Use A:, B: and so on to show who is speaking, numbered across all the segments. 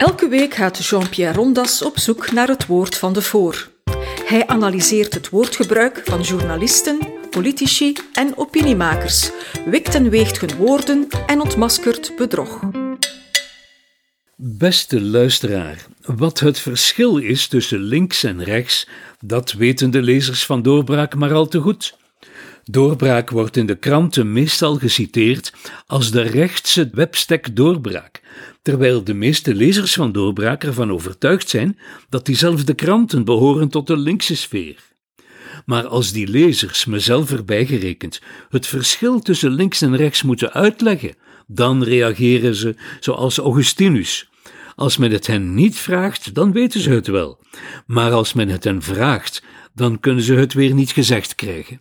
A: Elke week gaat Jean-Pierre Rondas op zoek naar het woord van de voor. Hij analyseert het woordgebruik van journalisten, politici en opiniemakers, wikt en weegt hun woorden en ontmaskert bedrog.
B: Beste luisteraar, wat het verschil is tussen links en rechts, dat weten de lezers van Doorbraak maar al te goed. Doorbraak wordt in de kranten meestal geciteerd als de rechtse webstek Doorbraak, terwijl de meeste lezers van Doorbraak ervan overtuigd zijn dat diezelfde kranten behoren tot de linkse sfeer. Maar als die lezers, mezelf erbij gerekend, het verschil tussen links en rechts moeten uitleggen, dan reageren ze zoals Augustinus. Als men het hen niet vraagt, dan weten ze het wel. Maar als men het hen vraagt, dan kunnen ze het weer niet gezegd krijgen.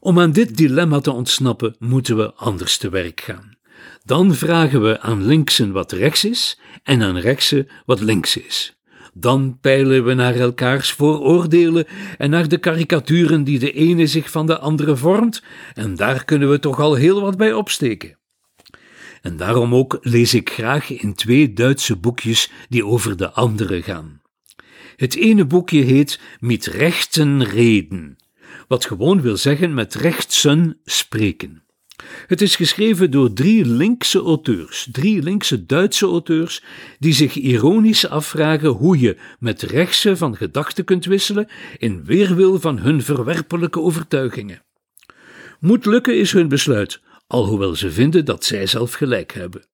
B: Om aan dit dilemma te ontsnappen, moeten we anders te werk gaan. Dan vragen we aan linksen wat rechts is en aan rechtsen wat links is. Dan peilen we naar elkaars vooroordelen en naar de karikaturen die de ene zich van de andere vormt, en daar kunnen we toch al heel wat bij opsteken. En daarom ook lees ik graag in twee Duitse boekjes die over de andere gaan. Het ene boekje heet Mit rechten reden, wat gewoon wil zeggen met rechtsen spreken. Het is geschreven door drie linkse auteurs, drie linkse Duitse auteurs, die zich ironisch afvragen hoe je met rechtse van gedachten kunt wisselen in weerwil van hun verwerpelijke overtuigingen. Moet lukken is hun besluit, alhoewel ze vinden dat zij zelf gelijk hebben.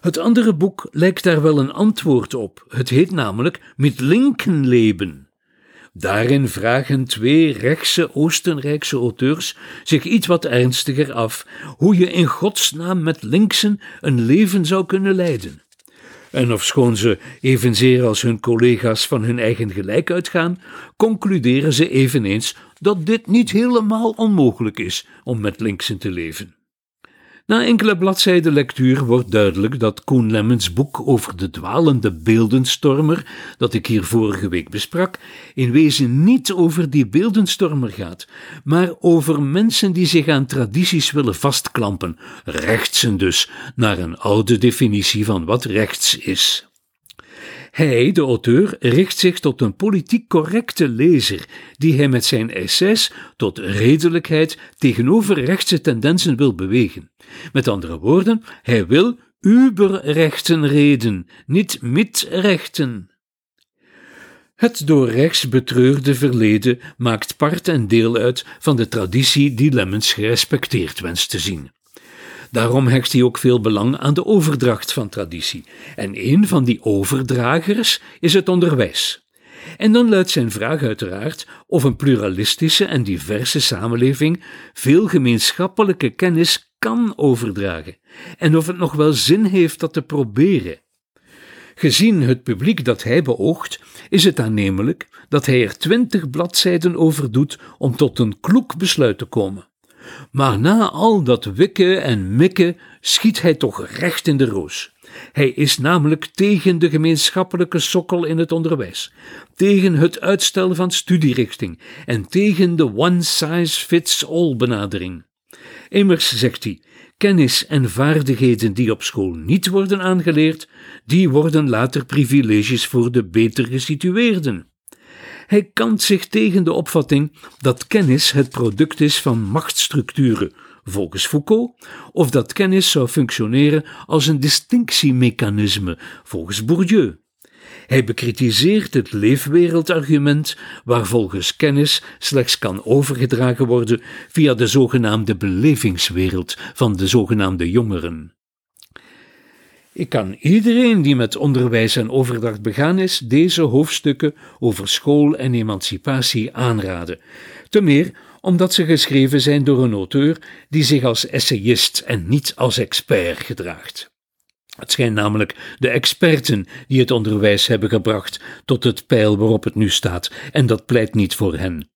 B: Het andere boek lijkt daar wel een antwoord op. Het heet namelijk Mit linken leven. Daarin vragen twee rechtse Oostenrijkse auteurs zich iets wat ernstiger af hoe je in godsnaam met linksen een leven zou kunnen leiden. En ofschoon ze evenzeer als hun collega's van hun eigen gelijk uitgaan, concluderen ze eveneens dat dit niet helemaal onmogelijk is om met linksen te leven. Na enkele bladzijden lectuur wordt duidelijk dat Koen Lemmens boek over de dwalende beeldenstormer, dat ik hier vorige week besprak, in wezen niet over die beeldenstormer gaat, maar over mensen die zich aan tradities willen vastklampen, rechtsen dus, naar een oude definitie van wat rechts is. Hij, de auteur, richt zich tot een politiek correcte lezer, die hij met zijn essays tot redelijkheid tegenover rechtse tendensen wil bewegen. Met andere woorden, hij wil uberrechten reden, niet mitrechten. Het door rechts betreurde verleden maakt part en deel uit van de traditie die Lemmens gerespecteerd wenst te zien. Daarom hecht hij ook veel belang aan de overdracht van traditie. En een van die overdragers is het onderwijs. En dan luidt zijn vraag uiteraard of een pluralistische en diverse samenleving veel gemeenschappelijke kennis kan overdragen en of het nog wel zin heeft dat te proberen. Gezien het publiek dat hij beoogt, is het aannemelijk dat hij er twintig bladzijden over doet om tot een kloek besluit te komen. Maar na al dat wikken en mikken schiet hij toch recht in de roos. Hij is namelijk tegen de gemeenschappelijke sokkel in het onderwijs, tegen het uitstel van studierichting en tegen de one-size-fits-all benadering. Immers, zegt hij, kennis en vaardigheden die op school niet worden aangeleerd, die worden later privileges voor de beter gesitueerden. Hij kant zich tegen de opvatting dat kennis het product is van machtsstructuren, volgens Foucault, of dat kennis zou functioneren als een distinctiemechanisme, volgens Bourdieu. Hij bekritiseert het leefwereldargument, waar volgens kennis slechts kan overgedragen worden via de zogenaamde belevingswereld van de zogenaamde jongeren. Ik kan iedereen die met onderwijs en overdracht begaan is, deze hoofdstukken over school en emancipatie aanraden. Te meer omdat ze geschreven zijn door een auteur die zich als essayist en niet als expert gedraagt. Het schijnt namelijk de experten die het onderwijs hebben gebracht tot het pijl waarop het nu staat, en dat pleit niet voor hen.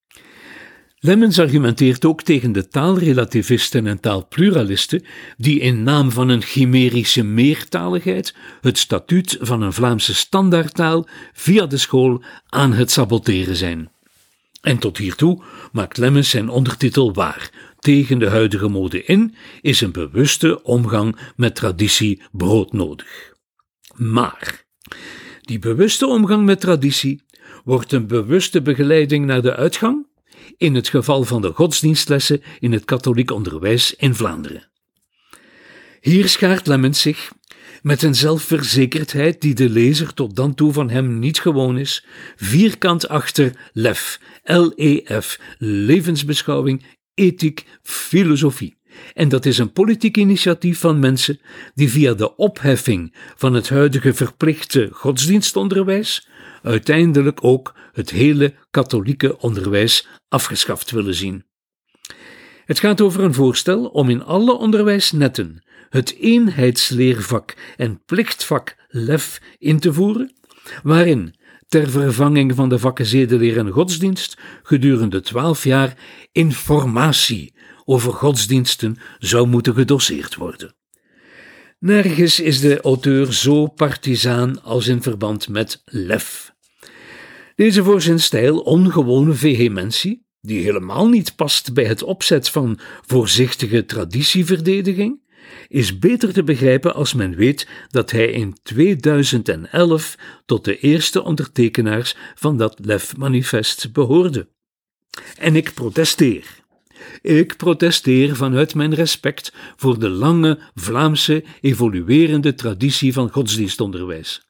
B: Lemmens argumenteert ook tegen de taalrelativisten en taalpluralisten die in naam van een chimerische meertaligheid het statuut van een Vlaamse standaardtaal via de school aan het saboteren zijn. En tot hiertoe maakt Lemmens zijn ondertitel waar. Tegen de huidige mode in is een bewuste omgang met traditie broodnodig. Maar Die bewuste omgang met traditie wordt een bewuste begeleiding naar de uitgang, in het geval van de godsdienstlessen in het katholiek onderwijs in Vlaanderen. Hier schaart Lemmens zich, met een zelfverzekerdheid die de lezer tot dan toe van hem niet gewoon is, vierkant achter LEF, L-E-F, levensbeschouwing, ethiek, filosofie. En dat is een politiek initiatief van mensen die via de opheffing van het huidige verplichte godsdienstonderwijs uiteindelijk ook het hele katholieke onderwijs afgeschaft willen zien. Het gaat over een voorstel om in alle onderwijsnetten het eenheidsleervak en plichtvak LEF in te voeren, waarin ter vervanging van de vakken zedeleer en godsdienst gedurende twaalf jaar informatie over godsdiensten zou moeten gedoseerd worden. Nergens is de auteur zo partisaan als in verband met lef. Deze voor zijn stijl ongewone vehementie, die helemaal niet past bij het opzet van voorzichtige traditieverdediging, is beter te begrijpen als men weet dat hij in 2011 tot de eerste ondertekenaars van dat LEF-manifest behoorde. En ik protesteer. Ik protesteer vanuit mijn respect voor de lange Vlaamse evoluerende traditie van godsdienstonderwijs.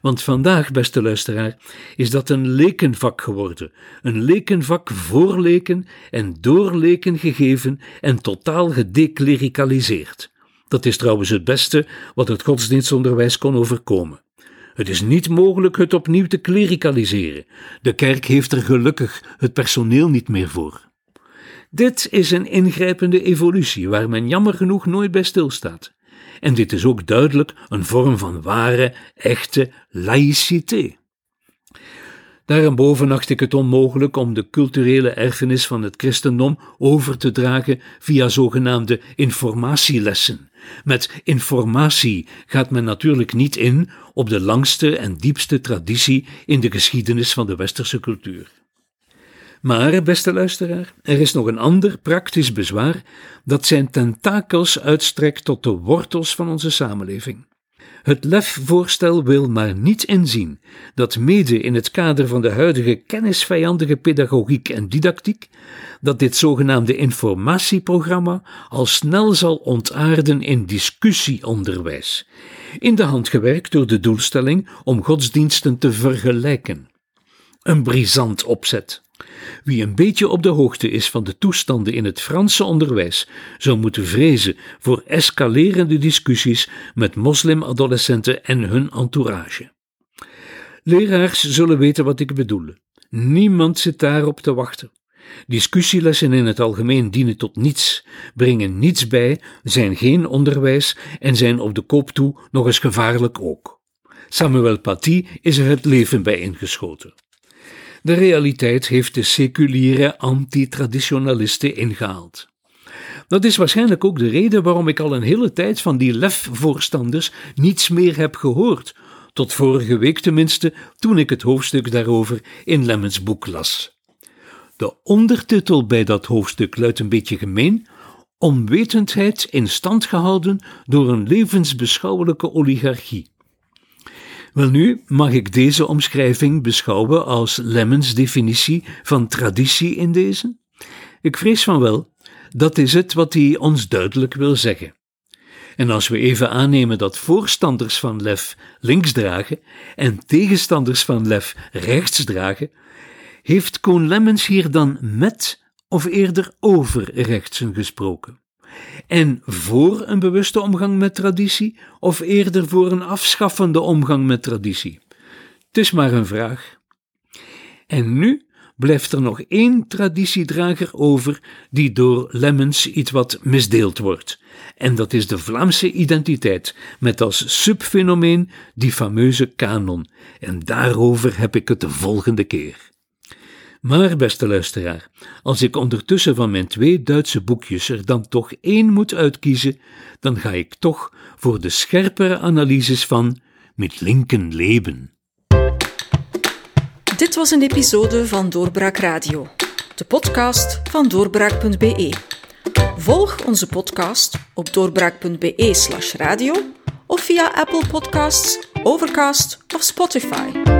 B: Want vandaag, beste luisteraar, is dat een lekenvak geworden. Een lekenvak voor leken en door leken gegeven en totaal gedeclericaliseerd. Dat is trouwens het beste wat het godsdienstonderwijs kon overkomen. Het is niet mogelijk het opnieuw te klericaliseren. De kerk heeft er gelukkig het personeel niet meer voor. Dit is een ingrijpende evolutie waar men jammer genoeg nooit bij stilstaat. En dit is ook duidelijk een vorm van ware, echte laïcité. Daarboven acht ik het onmogelijk om de culturele erfenis van het christendom over te dragen via zogenaamde informatielessen. Met informatie gaat men natuurlijk niet in op de langste en diepste traditie in de geschiedenis van de westerse cultuur. Maar, beste luisteraar, er is nog een ander praktisch bezwaar dat zijn tentakels uitstrekt tot de wortels van onze samenleving. Het LEF-voorstel wil maar niet inzien dat mede in het kader van de huidige kennisvijandige pedagogiek en didactiek, dat dit zogenaamde informatieprogramma al snel zal ontaarden in discussieonderwijs, in de hand gewerkt door de doelstelling om godsdiensten te vergelijken. Een brisant opzet. Wie een beetje op de hoogte is van de toestanden in het Franse onderwijs, zou moeten vrezen voor escalerende discussies met moslimadolescenten en hun entourage. Leraars zullen weten wat ik bedoel. Niemand zit daarop te wachten. Discussielessen in het algemeen dienen tot niets, brengen niets bij, zijn geen onderwijs en zijn op de koop toe nog eens gevaarlijk ook. Samuel Paty is er het leven bij ingeschoten. De realiteit heeft de seculiere antitraditionalisten ingehaald. Dat is waarschijnlijk ook de reden waarom ik al een hele tijd van die lefvoorstanders niets meer heb gehoord, tot vorige week tenminste, toen ik het hoofdstuk daarover in Lemmens boek las. De ondertitel bij dat hoofdstuk luidt een beetje gemeen: Onwetendheid in stand gehouden door een levensbeschouwelijke oligarchie. Welnu mag ik deze omschrijving beschouwen als Lemmens definitie van traditie in deze? Ik vrees van wel, dat is het wat hij ons duidelijk wil zeggen. En als we even aannemen dat voorstanders van lef links dragen en tegenstanders van lef rechts dragen, heeft Koen Lemmens hier dan met of eerder over rechtsen gesproken? En voor een bewuste omgang met traditie of eerder voor een afschaffende omgang met traditie? Het is maar een vraag. En nu blijft er nog één traditiedrager over die door Lemmens iets wat misdeeld wordt. En dat is de Vlaamse identiteit, met als subfenomeen die fameuze kanon. En daarover heb ik het de volgende keer. Maar, beste luisteraar, als ik ondertussen van mijn twee Duitse boekjes er dan toch één moet uitkiezen, dan ga ik toch voor de scherpere analyses van Met linken leven.
A: Dit was een episode van Doorbraak Radio, de podcast van doorbraak.be. Volg onze podcast op doorbraak.be/radio of via Apple Podcasts, Overcast of Spotify.